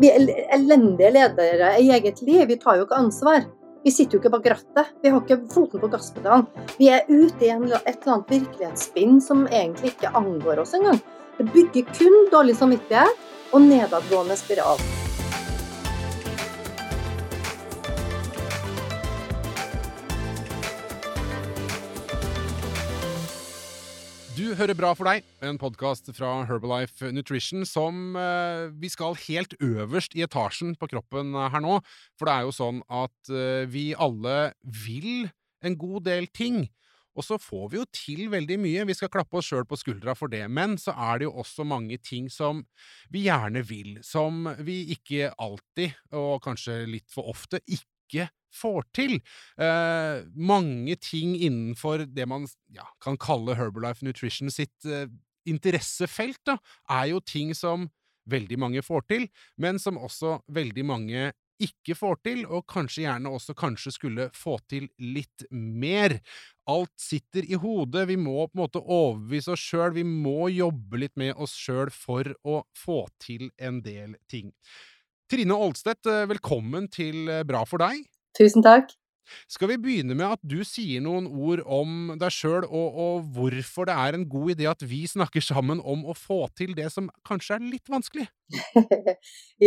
Vi er elendige ledere i eget liv. Vi tar jo ikke ansvar. Vi sitter jo ikke bak rattet. Vi har ikke foten på gasspedalen. Vi er ute i en, et eller annet virkelighetsspinn som egentlig ikke angår oss engang. Det bygger kun dårlig samvittighet og nedadgående spiral. Hører Bra for deg, en podkast fra Herbalife Nutrition som eh, vi skal helt øverst i etasjen på kroppen her nå. For det er jo sånn at eh, vi alle vil en god del ting. Og så får vi jo til veldig mye, vi skal klappe oss sjøl på skuldra for det, men så er det jo også mange ting som vi gjerne vil, som vi ikke alltid, og kanskje litt for ofte, ikke får til. Eh, mange ting innenfor det man ja, kan kalle Herbalife Nutrition sitt eh, interessefelt, da, er jo ting som veldig mange får til, men som også veldig mange ikke får til, og kanskje gjerne også kanskje skulle få til litt mer. Alt sitter i hodet, vi må på en måte overbevise oss sjøl, vi må jobbe litt med oss sjøl for å få til en del ting. Trine Oldstedt, eh, velkommen til eh, Bra for deg. Tusen takk. Skal vi begynne med at du sier noen ord om deg sjøl, og, og, hvorfor det er en god idé at vi snakker sammen om å få til det som kanskje er litt vanskelig?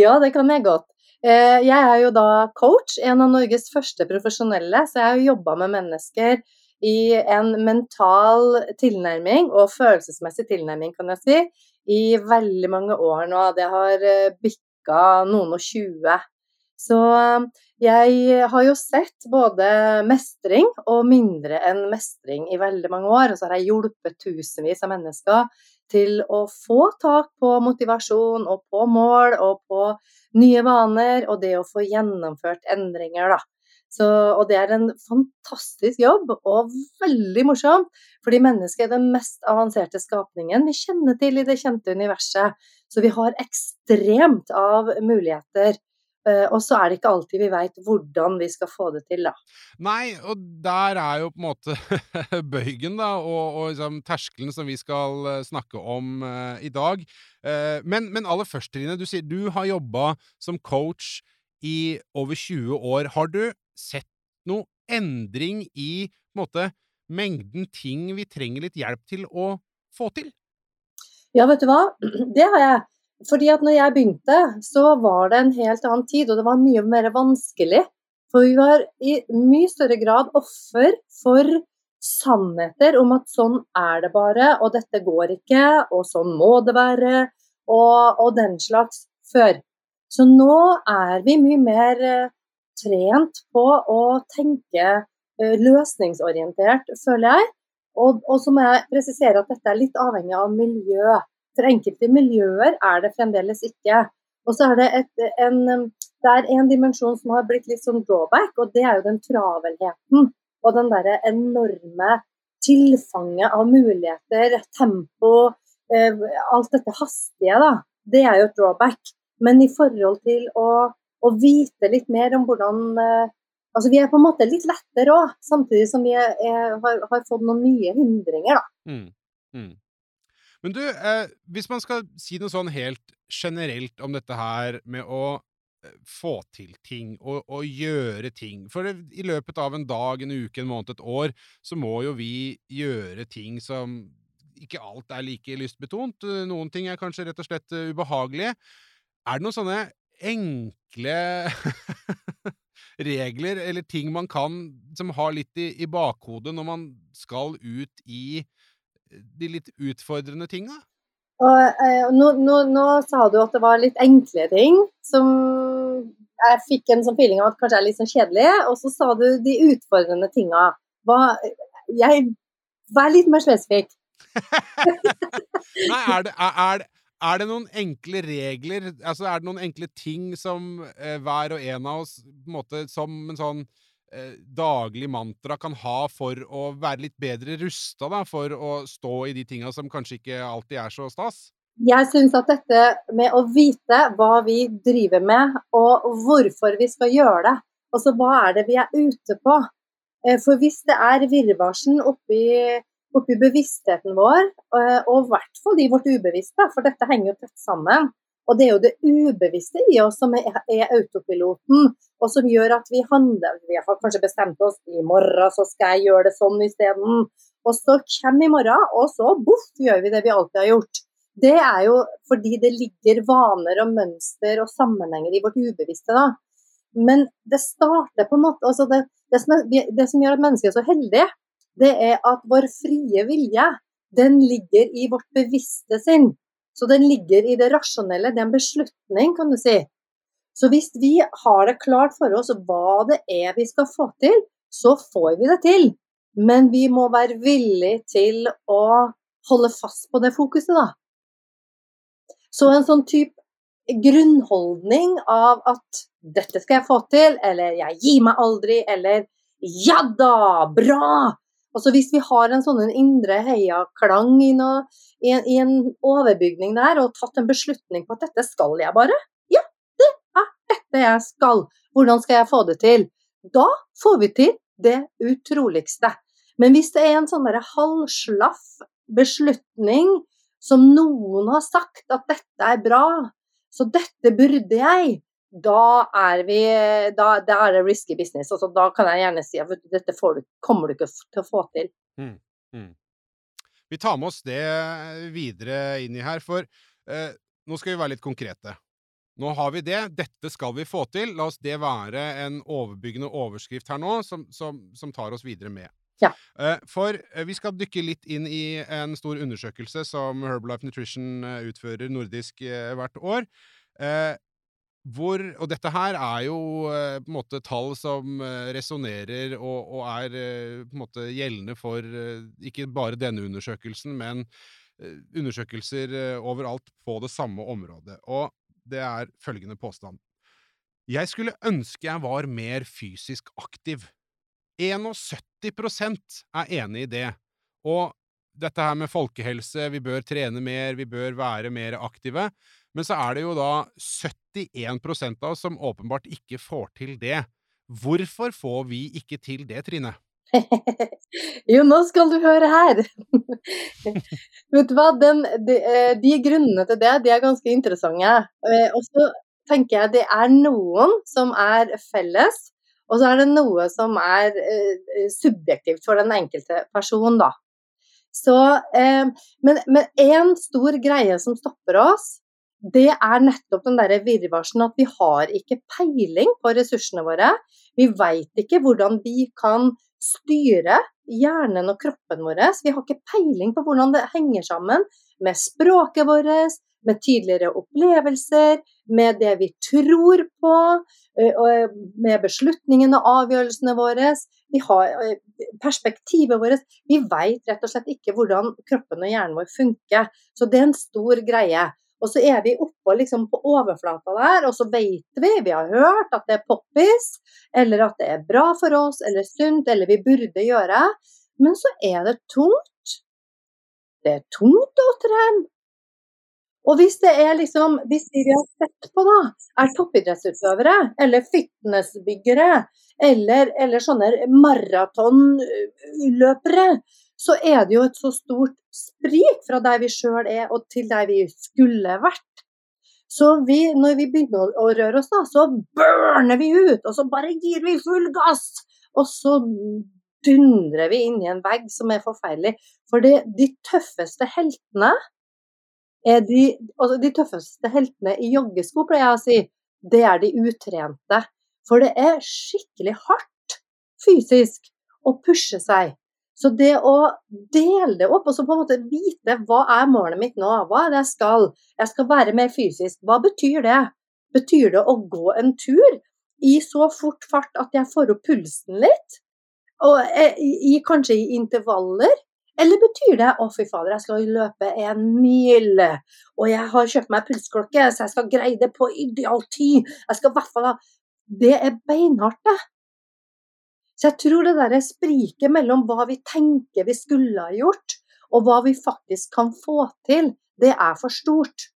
ja, det kan jeg godt. Eh, jeg er jo da coach, en av Norges første profesjonelle, så jeg har jobba med mennesker i en mental tilnærming og følelsesmessig tilnærming, kan jeg si, i veldig mange år nå. Det har eh, bikka noen og tjue. Så jeg har jo sett både mestring og mindre enn mestring i veldig mange år. Og så har jeg hjulpet tusenvis av mennesker til å få tak på motivasjon og på mål og på nye vaner, og det å få gjennomført endringer, da. Så, og det er en fantastisk jobb, og veldig morsomt. Fordi mennesket er den mest avanserte skapningen vi kjenner til i det kjente universet. Så vi har ekstremt av muligheter Eh, og så er det ikke alltid vi veit hvordan vi skal få det til, da. Nei, og der er jo på en måte bøygen, da, og, og liksom terskelen som vi skal eh, snakke om uh, i dag. Uh, men, men, aller først, Trine, du sier du har jobba som coach i over 20 år. Har du sett noe endring i en måte, mengden ting vi trenger litt hjelp til å få til? Ja, vet du hva. Det har jeg. Fordi at når jeg begynte, så var det en helt annen tid, og det var mye mer vanskelig. For vi var i mye større grad offer for sannheter om at sånn er det bare, og dette går ikke, og sånn må det være, og, og den slags før. Så nå er vi mye mer uh, trent på å tenke uh, løsningsorientert, føler jeg. Og, og så må jeg presisere at dette er litt avhengig av miljø. For enkelte miljøer er det fremdeles ikke. Og så er det, et, en, det er en dimensjon som har blitt litt sånn drawback, og det er jo den travelheten. Og den derre enorme tilfanget av muligheter, tempo, eh, alt dette hastige, da. Det er jo et drawback. Men i forhold til å, å vite litt mer om hvordan eh, Altså vi er på en måte litt lettere òg, samtidig som vi er, er, har, har, fått noen nye hindringer, da. Mm. Mm. Men du, eh, hvis man skal si noe sånn helt generelt om dette her med å eh, få til ting og, og, gjøre ting. For i løpet av en dag, en uke, en måned, et år, så må jo vi gjøre ting som ikke alt er like lystbetont. Noen ting er kanskje rett og slett eh, ubehagelige. Er det noen sånne enkle regler eller ting man kan som har litt i, i bakhodet når man skal ut i de litt utfordrende tinga? Eh, nå, nå, nå, sa du at det var litt enkle ting som jeg fikk en sånn feeling av at kanskje er litt sånn kjedelig. og så sa du de utfordrende tinga. Hva, jeg, vær litt mer spesifikk. Nei, er det, er, er, det, noen enkle regler, altså er det noen enkle ting som eh, hver og en av oss på en måte som en sånn eh, daglig mantra kan ha for å være litt bedre rusta for å stå i de tinga som kanskje ikke alltid er så stas? Jeg syns at dette med å vite hva vi driver med, og hvorfor vi skal gjøre det, altså hva er det vi er ute på? Eh, for hvis det er virvarsen oppi, oppi bevisstheten vår, eh, og i hvert fall i vårt ubevisste, for dette henger jo tett sammen, Og det er jo det ubevisste i oss som er, autopiloten, og som gjør at vi handler. Vi har kanskje bestemt oss i morgen så skal jeg gjøre det sånn isteden. Og så kommer i morgen, og så boff, gjør vi det vi alltid har gjort. Det er jo fordi det ligger vaner og mønster og sammenhenger i vårt ubevisste. da. Men det starter på en måte altså det, det, som er, det, som gjør at mennesker er så heldige, det er at vår frie vilje, den ligger i vårt bevisste sinn. Så den ligger i det rasjonelle. Det er en beslutning, kan du si. Så hvis vi har det klart for oss hva det er vi skal få til, så får vi det til. Men vi må være villige til å holde fast på det fokuset, da. Så en sånn type grunnholdning av at 'dette skal jeg få til', eller 'jeg gir meg aldri', eller 'ja da, bra', Altså Hvis vi har en sånn indre heiaklang i, i, en, i en overbygning der, og tatt en beslutning på at dette skal jeg bare, ja, det er dette jeg skal, hvordan skal jeg få det til? Da får vi til det utroligste. Men hvis det er en sånn halvslaff beslutning som noen har sagt at dette er bra, så dette burde jeg, da er, vi, da, da er det risky business. Altså, da kan jeg gjerne si at dette du, kommer du ikke til å få til. Mm, mm. Vi tar med oss det videre inn i her, for eh, nå skal vi være litt konkrete. Nå har vi det, dette skal vi få til. La oss det være en overbyggende overskrift her nå, som, som, som tar oss videre med. Ja. Eh, for eh, vi skal dykke litt inn i en stor undersøkelse som Herbalife Nutrition eh, utfører nordisk hvert år. Hvor, og dette her er jo eh, på en måte tall som eh, resonnerer og, og, er eh, på en måte gjeldende for ikke bare denne undersøkelsen, men undersøkelser overalt på det samme området. Og det er følgende påstand. Jeg skulle ønske jeg var mer fysisk aktiv. 71% er enig i det. Og dette her med folkehelse, vi bør trene mer, vi bør være mer aktive. Men så er det jo da 71 av oss som åpenbart ikke får til det. Hvorfor får vi ikke til det, Trine? jo, nå skal du høre her. Vet du hva, Den, de, eh, de, grunnene til det, de er ganske interessante. Eh, og så tenker jeg det er noen som er felles, og så er det noe som er eh, subjektivt for den enkelte person, da. Så, eh, men én stor greie som stopper oss, det er nettopp den der virvarsen at vi har ikke peiling på ressursene våre. Vi veit ikke hvordan vi kan styre hjernen og kroppen vår. Vi har ikke peiling på hvordan det henger sammen med språket vårt, med tidligere opplevelser, med det vi tror på, med beslutningene og avgjørelsene våre. Vi har perspektivet vårt. Vi veit rett og slett ikke hvordan kroppen og hjernen vår funker. Så det er en stor greie. Og så er vi oppå liksom på overflata der, og så vet vi, vi har hørt at det er poppis, eller at det er bra for oss, eller sunt, eller vi burde gjøre. Men så er det tungt. Det er tungt å trene. Og hvis det er liksom, hvis de vi har sett på, da, er toppidrettsutøvere eller fitnessbyggere eller, eller sånne maratonløpere, så er det jo et så stort sprik fra der vi sjøl er og til der vi skulle vært. Så vi, når vi begynner å røre oss, da, så burner vi ut, og så bare gir vi full gass. Og så dundrer vi inn i en vegg som er forferdelig. For det, de tøffeste heltene er de, altså de tøffeste heltene i joggesko, pleier jeg å si, det er de utrente. For det er skikkelig hardt fysisk å pushe seg. Så det å dele det opp, og så på en måte vite hva er målet mitt nå, hva er det jeg skal? Jeg skal være mer fysisk. Hva betyr det? Betyr det å gå en tur i så fort fart at jeg får opp pulsen litt? Og eh, i, kanskje i intervaller? Eller betyr det å fy fader, jeg skal løpe en mil, og jeg har kjøpt meg pulsklokke, så jeg skal greie det på ideal tid. Jeg skal i hvert fall ha Det er beinhardt, det. Så jeg tror det der spriket mellom hva vi tenker vi skulle ha gjort, og hva vi faktisk kan få til, det er for stort.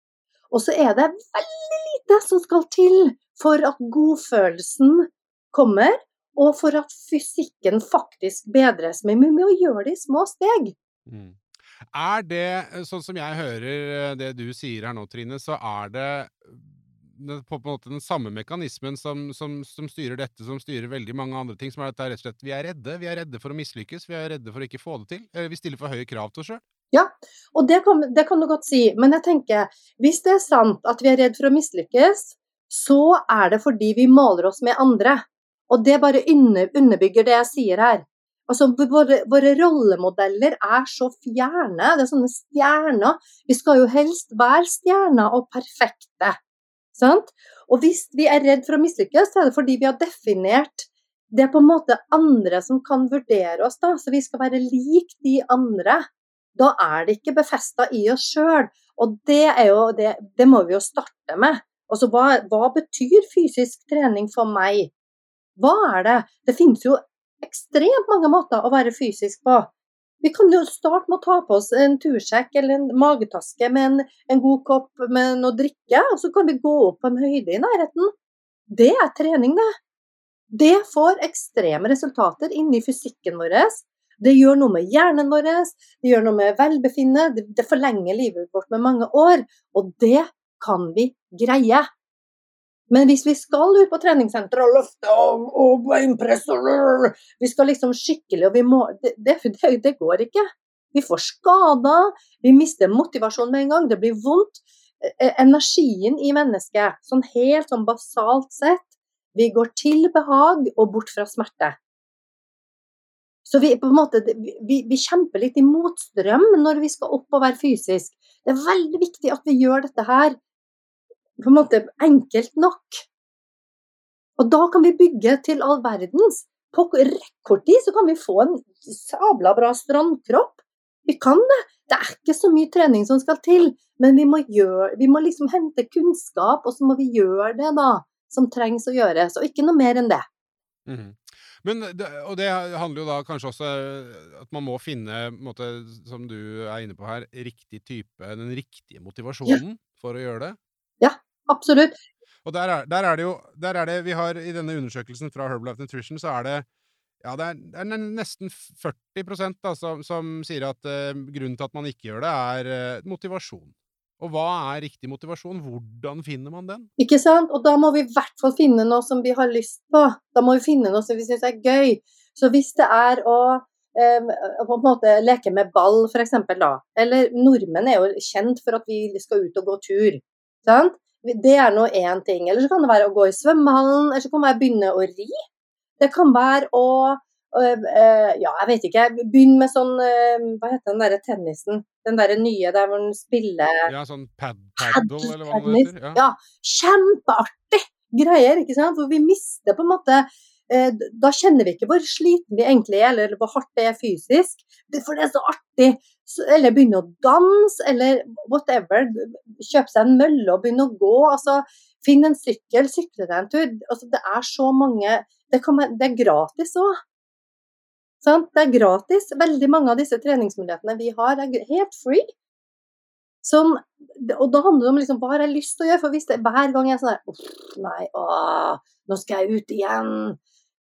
Og så er det veldig lite som skal til for at godfølelsen kommer, og for at fysikken faktisk bedres. Men vi må gjøre det i små steg. Mm. Er det, sånn som jeg hører det du sier her nå, Trine, så er det på en måte den samme mekanismen som, som, som, styrer dette, som styrer veldig mange andre ting, som er at rett og slett vi er redde. Vi er redde for å mislykkes, vi er redde for å ikke få det til. Vi stiller for høye krav til oss sjøl. Ja, og det kan, det kan, du godt si. Men jeg tenker, hvis det er sant at vi er redd for å mislykkes, så er det fordi vi måler oss med andre. Og det bare underbygger det jeg sier her. Altså, våre, våre, rollemodeller er så fjerne. Det er sånne stjerner. Vi skal jo helst være stjerner og perfekte. Sant? Og hvis vi er redd for å mislykkes, så er det fordi vi har definert det er på en måte andre som kan vurdere oss, da. Så vi skal være lik de andre. Da er det ikke befesta i oss sjøl. Og det, det, det, må vi jo starte med. Altså, hva, hva, betyr fysisk trening for meg? Hva er det? Det finnes jo ekstremt mange måter å være fysisk på. Vi kan jo starte med å ta på oss en tursjekk eller en magetaske med en, en god kopp med noe drikke, og så kan vi gå opp på en høyde i nærheten. Det er trening, det. Det får ekstreme resultater inni fysikken vår. Det gjør noe med hjernen vår, det gjør noe med velbefinnende, det, det forlenger livet vårt med mange år. Og det kan vi greie. Men hvis vi skal ut på treningssenteret og løfte og, og beinpress Vi skal liksom skikkelig og vi må det, det, det, går ikke. Vi får skader, vi mister motivasjon med en gang, det blir vondt. E, e, energien i mennesket, sånn helt sånn basalt sett, vi går til behag og bort fra smerte. Så vi, måte, vi, vi, kjemper litt i motstrøm når vi skal opp og være fysisk. Det er veldig viktig at vi gjør dette her på en måte enkelt nok. Og da kan vi bygge til all verdens. På rekordtid så kan vi få en sabla bra strandkropp. Vi kan det. Det er ikke så mye trening som skal til, men vi må, gjøre, vi må liksom hente kunnskap, og så må vi gjøre det da, som trengs å gjøres, og ikke noe mer enn det. Mm. Men, og det handler jo da kanskje også at man må finne, måte, som du er inne på her, riktig type, den riktige motivasjonen ja. for å gjøre det? Absolutt. Og der er, der er, det jo der er det, Vi har i denne undersøkelsen fra Herbalife Nutrition, så er det ja, det er, det er nesten 40 da, som, som sier at uh, grunnen til at man ikke gjør det, er uh, motivasjon. Og hva er riktig motivasjon? Hvordan finner man den? Ikke sant? Og da må vi i hvert fall finne noe som vi har lyst på. Da må vi finne noe som vi syns er gøy. Så hvis det er å um, på en måte leke med ball, f.eks., da. Eller nordmenn er jo kjent for at vi skal ut og gå tur. Sant? Det er nå én ting. Eller så kan det være å gå i svømmehallen, eller så kan det være å begynne å ri. Det kan være å Ja, jeg vet ikke. Begynn med sånn Hva heter den derre tennisen? Den derre nye der hvor den spiller Ja, sånn pad paddle, eller hva det heter. Ja. ja. Kjempeartig greier, ikke sant? For vi mister på en måte da kjenner vi ikke hvor sliten vi egentlig er, eller hvor hardt det er fysisk. For det er så artig eller begynne å danse, eller whatever. Kjøpe seg en mølle og begynne å gå. altså Finn en sykkel, sykle deg en tur. Altså, det er så mange Det, kan, det er gratis òg. Det er gratis. Veldig mange av disse treningsmulighetene vi har, er helt free. Sånn, og da handler det om liksom, hva har jeg lyst til å gjøre. For hvis det, hver gang jeg er sånn der Nei, å, nå skal jeg ut igjen.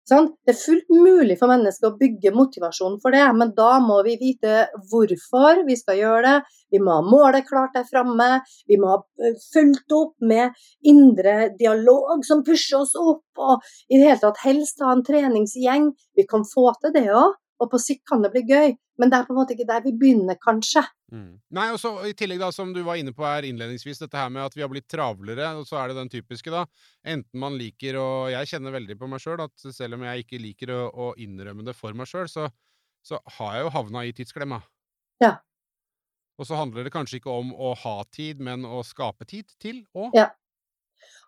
Sånn? Det er fullt mulig for mennesker å bygge motivasjon for det, men da må vi vite hvorfor vi skal gjøre det. Vi må ha målet klart der framme. Vi må ha eh, fulgt opp med indre dialog som pusher oss opp. Og i det hele tatt helst ha en treningsgjeng. Vi kan få til det òg, og på sikt kan det bli gøy. Men det er på en måte ikke der vi begynner, kanskje. Mm. Nei, og så I tillegg, da, som du var inne på her innledningsvis, dette her med at vi har blitt travlere. og Så er det den typiske, da. Enten man liker å Jeg kjenner veldig på meg sjøl at selv om jeg ikke liker å, å innrømme det for meg sjøl, så, så, har jeg jo havna i tidsklemma. Ja. Og så handler det kanskje ikke om å ha tid, men å skape tid til òg. Ja.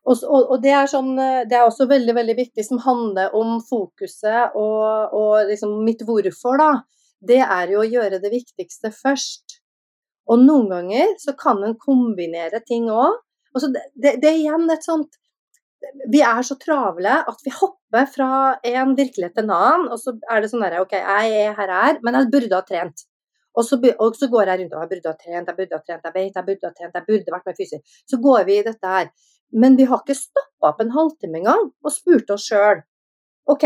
Og, og, og det, er sånn, det, er også veldig veldig viktig, som handler om fokuset og, og liksom mitt hvorfor. da, Det er jo å gjøre det viktigste først. Og noen ganger så kan en kombinere ting òg. Det, det, det, er igjen et sånt Vi er så travle at vi hopper fra en virkelighet til en annen. Og så er det sånn der OK, jeg er her jeg er, men jeg burde ha trent. Og så, og så, går jeg rundt og jeg burde ha trent, jeg burde ha trent, jeg vet jeg burde ha trent, jeg burde vært mer fysisk. Så går vi i dette her. Men vi har ikke stoppa opp en halvtime engang og spurt oss sjøl OK,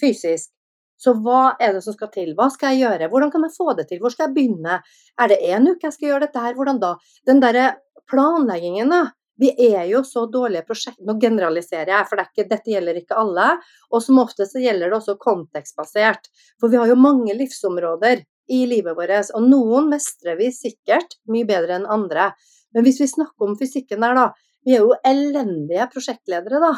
fysisk. Så hva er det som skal til? Hva skal jeg gjøre? Hvordan kan jeg få det til? Hvor skal jeg begynne? Er det én uke jeg skal gjøre dette her? Hvordan da? Den derre planleggingen, da. Vi er jo så dårlige prosjekter Nå generaliserer jeg, for det ikke, dette gjelder ikke alle. Og som oftest gjelder det også kontekstbasert. For vi har jo mange livsområder i livet vårt, og noen mestrer vi sikkert mye bedre enn andre. Men hvis vi snakker om fysikken der, da. Vi er jo elendige prosjektledere, da.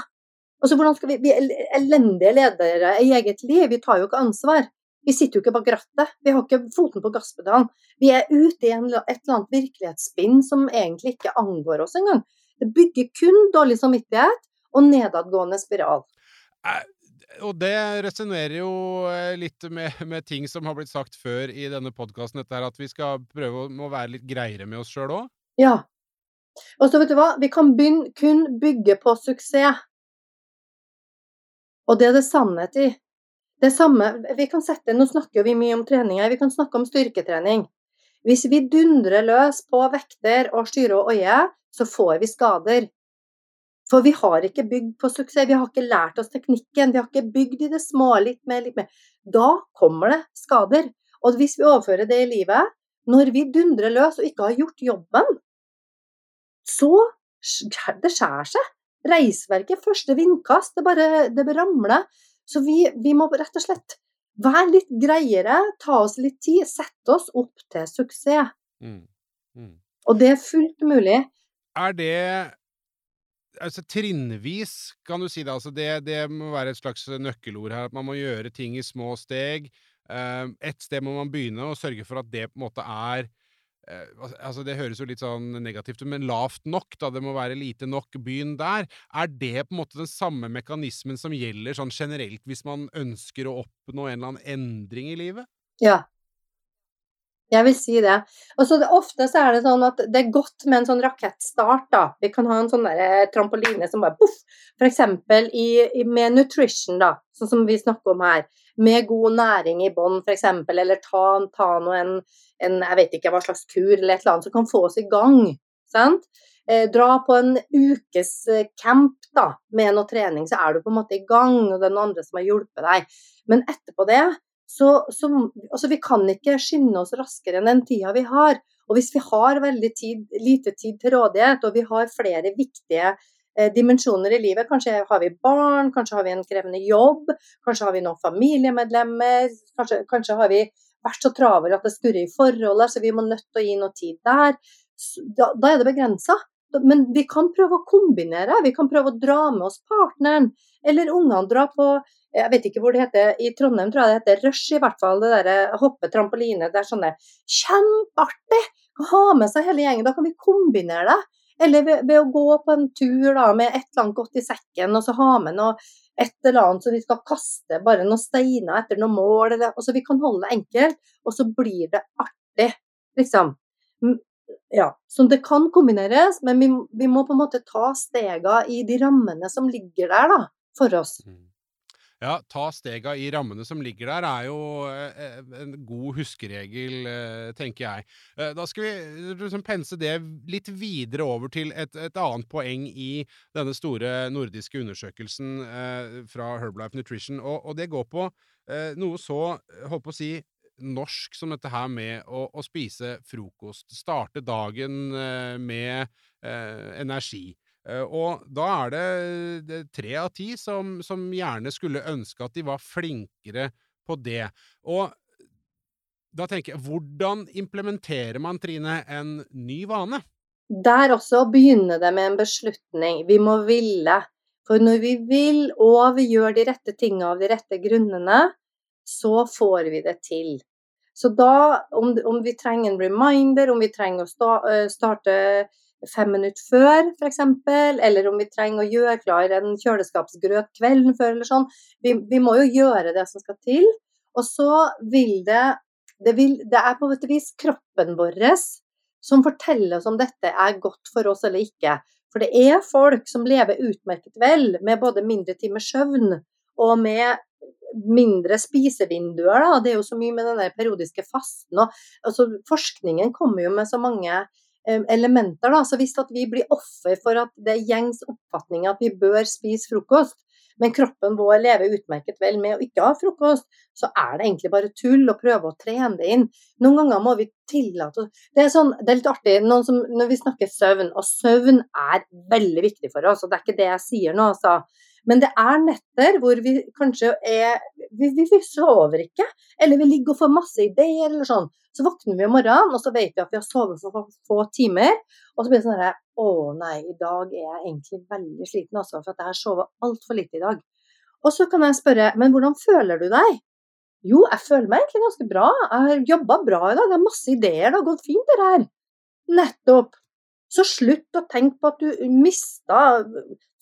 Altså, hvordan skal vi bli elendige ledere i eget liv? Vi tar jo ikke ansvar. Vi sitter jo ikke bak rattet. Vi har ikke foten på gasspedalen. Vi er ute i en, et eller annet virkelighetsspinn som egentlig ikke angår oss engang. Det bygger kun dårlig samvittighet og nedadgående spiral. Og det resonnerer jo eh, litt med, med, ting som har blitt sagt før i denne podkasten, er at vi skal prøve å være litt greiere med oss sjøl òg. Ja. Og så vet du hva, vi kan begynne, kun bygge på suksess. Og det er det sannhet i. Det samme, vi kan sette, Nå snakker vi mye om trening her, vi kan snakke om styrketrening. Hvis vi dundrer løs på vekter og styre og øye, så får vi skader. For vi har ikke bygd på suksess, vi har ikke lært oss teknikken, vi har ikke bygd i det små litt mer, litt mer. Da kommer det skader. Og hvis vi overfører det i livet, når vi dundrer løs og ikke har gjort jobben, så det skjærer seg reisverket, første vindkast, det bare det ramler. Så vi, vi, må rett og slett være litt greiere, ta oss litt tid, sette oss opp til suksess. Mm. Mm. Og det er fullt mulig. Er det altså trinnvis, kan du si det. Altså det, det må være et slags nøkkelord her. At man må gjøre ting i små steg. Uh, et sted må man begynne, og sørge for at det på en måte er Eh, altså Det høres jo litt sånn negativt ut, men lavt nok, da. Det må være lite nok. byen der. Er det på en måte den samme mekanismen som gjelder sånn generelt hvis man ønsker å oppnå en eller annen endring i livet? Ja. Jeg vil si det. Og så Ofte så er det sånn at det er godt med en sånn rakettstart. da. Vi kan ha en sånn der trampoline som bare poff. F.eks. med nutrition, da, sånn som vi snakker om her med god næring i bånn f.eks., eller ta, ta noe en, en, jeg vet ikke hva slags kur eller et eller annet som kan få oss i gang. Sant? Eh, dra på en ukes eh, camp da, med noe trening, så er du på en måte i gang, og det er noen andre som har hjulpet deg. Men etterpå det, så, så altså Vi kan ikke skynde oss raskere enn den tida vi har. Og hvis vi har veldig tid, lite tid til rådighet, og vi har flere viktige Eh, dimensjoner i livet. Kanskje har vi barn, kanskje har vi en krevende jobb, kanskje har vi noen familiemedlemmer. Kanskje, kanskje har vi vært så travel at det skurrer i forholdet, så vi må nødt til å gi noe tid der. Da, da er det begrensa. Men vi kan prøve å kombinere. Vi kan prøve å dra med oss partneren. Eller ungene dra på jeg vet ikke hvor det heter, i Trondheim tror jeg det heter Rush i hvert fall. Det derre hoppe trampoline. Det er sånn Kjempeartig! Ha med seg hele gjengen. Da kan vi kombinere det. Eller ved, ved, å gå på en tur da, med et eller annet godt i sekken, og så ha med noe, et eller annet så vi skal kaste bare noen steiner etter noen mål. Eller, og så vi kan holde det enkelt, og så blir det artig, liksom. Ja, Så det kan kombineres, men vi, vi må på en måte ta stega i de rammene som ligger der da, for oss. Mm. Ja, ta stega i rammene som ligger der, er jo eh, en god huskeregel, eh, tenker jeg. Eh, da skal vi liksom pense det litt videre over til et, et, annet poeng i denne store nordiske undersøkelsen fra Herbalife Nutrition, og, og det går på noe så, holdt på å si, norsk som dette her med å, å spise frokost. Starte dagen med energi. Eh, og da er det tre av ti som, som, gjerne skulle ønske at de var flinkere på det. Og da tenker jeg, hvordan implementerer man, Trine, en ny vane? Der også begynner det med en beslutning. Vi må ville. For når vi vil, og vi gjør de rette tingene av de rette grunnene, så får vi det til. Så da, om, om vi trenger en reminder, om vi trenger å starte starte fem minutter før, f.eks., eller om vi trenger å gjøre klar en kjøleskapsgrøt kvelden før, eller sånn. Vi, vi, må jo gjøre det som skal til. Og så vil det det, vil, det er på et vis kroppen vår som forteller oss om dette er godt for oss eller ikke. For det er folk som lever utmerket vel med både mindre timer søvn og med mindre spisevinduer. Da. Det er jo så mye med den periodiske fasten. Og, altså, forskningen kommer jo med så mange elementer. Da. Så hvis vi blir offer for at det er gjengs oppfatning at vi bør spise frokost, men kroppen vår lever utmerket vel med å ikke ha frokost, så er det egentlig bare tull å prøve å trene det inn. Noen ganger må vi tillate Det er, sånn, det er litt artig som, når vi snakker søvn, og søvn er veldig viktig for oss, og det er ikke det jeg sier nå, altså. Men det er netter hvor vi kanskje er vi, vi, vi, sover ikke, eller vi ligger og får masse ideer eller sånn. Så våkner vi om morgenen, og så vet vi at vi har sovet for få timer. Og så blir det sånn herre Å nei, i dag er jeg egentlig veldig sliten altså, for at jeg har sovet altfor lite i dag. Og så kan jeg spørre, men hvordan føler du deg? Jo, jeg føler meg egentlig ganske bra. Jeg har jobba bra i dag, jeg har masse ideer, det har gått fint det her. Nettopp. Så slutt å tenke på at du mista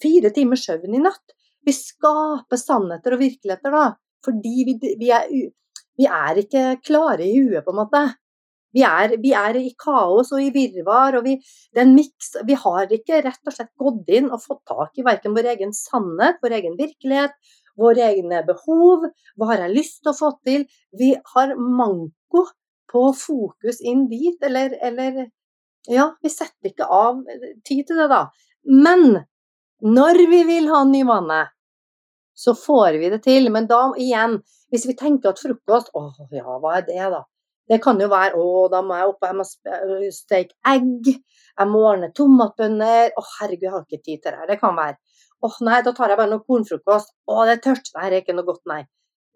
fire timers søvn i natt. Vi skaper sannheter og virkeligheter da, fordi vi, vi, er, vi er, ikke klare i huet, på en måte. Vi er, vi er i kaos og i virvar, og vi, mix, vi har ikke rett og slett gått inn og fått tak i verken vår egen sannhet, vår egen virkelighet, våre egne behov, hva har jeg lyst til å få til? Vi har manko på fokus inn dit, eller, eller Ja, vi setter ikke av tid til det, da. Men når vi vil ha ny vane, så får vi det til. Men da igjen, hvis vi tenker at frokost Å ja, hva er det, da? Det kan jo være å, da må jeg opp, jeg må steke egg, jeg må ordne tomatbønner Å herregud, jeg har ikke tid til det her. Det kan være. Å nei, da tar jeg bare noe kornfrokost. Å, det er tørt. Nei, det er ikke noe godt, nei.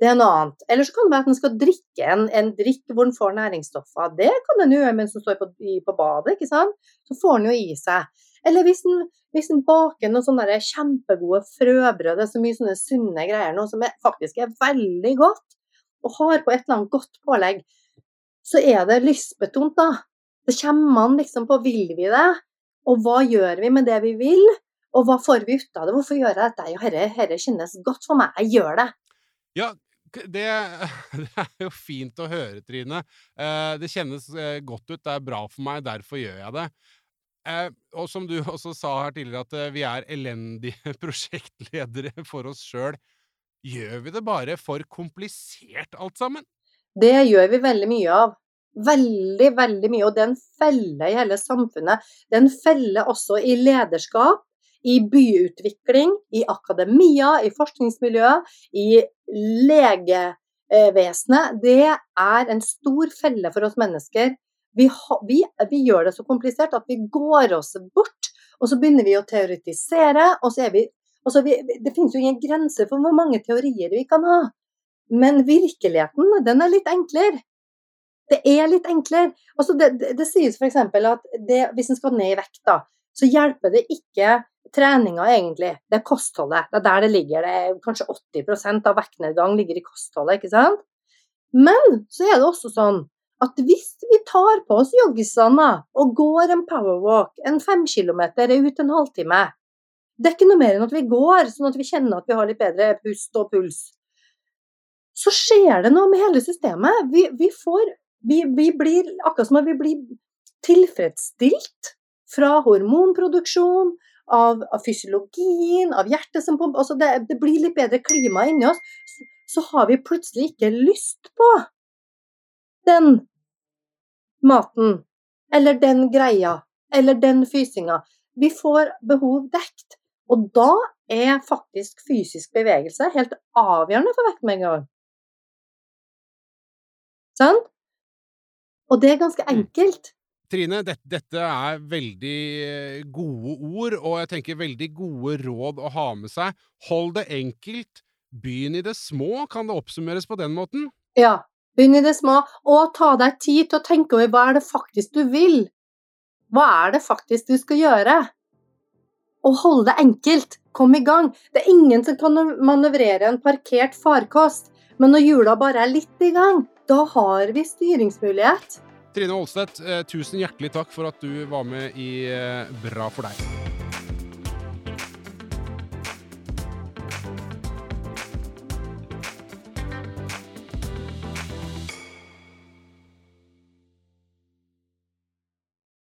Det er noe annet. Eller så kan det være at en skal drikke en, en drikk hvor en får næringsstoffer. Det kan en gjøre mens en står på, på, badet, ikke sant. Så får en jo i seg. Eller hvis en, baker noen sånne kjempegode frøbrød, det er så mye sånne sunne greier nå som er, faktisk er veldig godt, og har på et eller annet godt pålegg, så er det lystbetont, da. Det kommer man liksom på vil vi det, og hva gjør vi med det vi vil, og hva får vi ut av det, hvorfor gjør jeg dette, ja, herre, herre kjennes godt for meg, jeg gjør det. Ja, det, det, er jo fint å høre, Trine. Eh, det kjennes eh, godt ut, det er bra for meg, derfor gjør jeg det. Eh, og som du også sa her tidligere, at vi er elendige prosjektledere for oss sjøl. Gjør vi det bare for komplisert, alt sammen? Det gjør vi veldig mye av. Veldig, veldig mye. Og det er en felle i hele samfunnet. Det er en felle også i lederskap, i byutvikling, i akademia, i forskningsmiljøet, i legevesenet. Det er en stor felle for oss mennesker vi, vi, vi, gjør det så komplisert at vi går oss bort, og så begynner vi å teoretisere. og så er vi, så vi Det finnes jo ingen grenser for hvor mange teorier vi kan ha. Men virkeligheten, den er litt enklere. Det er litt enklere. Altså det, det, det sies f.eks. at det, hvis en skal ned i vekt, da, så hjelper det ikke treninga, egentlig. Det er kostholdet. Det er der det ligger. Det er kanskje 80% av vektnedgang ligger i kostholdet, ikke sant. Men så er det også sånn at hvis vi tar på oss joggisene og går en powerwalk, en fem kilometer ut en halvtime Det er ikke noe mer enn at vi går, sånn at vi kjenner at vi har litt bedre pust og puls. Så skjer det noe med hele systemet. Vi, vi får vi, vi blir akkurat som at vi blir tilfredsstilt fra hormonproduksjon, av, av fysiologien, av hjertet som pumper altså det, det, blir litt bedre klima inni oss. Så har vi plutselig ikke lyst på den maten, eller den greia, eller den fysinga. Vi får behov dekt. Og da er faktisk fysisk bevegelse helt avgjørende for vektmengden. Sant? Og det er ganske mm. enkelt. Trine, dette, dette er veldig eh, gode ord, og jeg tenker veldig gode råd å ha med seg. Hold det enkelt, begynn i det små, kan det oppsummeres på den måten? Ja, Begynn i det små, og ta deg tid til å tenke over hva er det faktisk du vil. Hva er det faktisk du skal gjøre? Og hold det enkelt. Kom i gang. Det er ingen som kan manøvrere en parkert farkost, men når hjula bare er litt i gang, da har vi styringsmulighet. Trine Aalstedt, eh, tusen hjertelig takk for at du var med i eh, Bra for deg.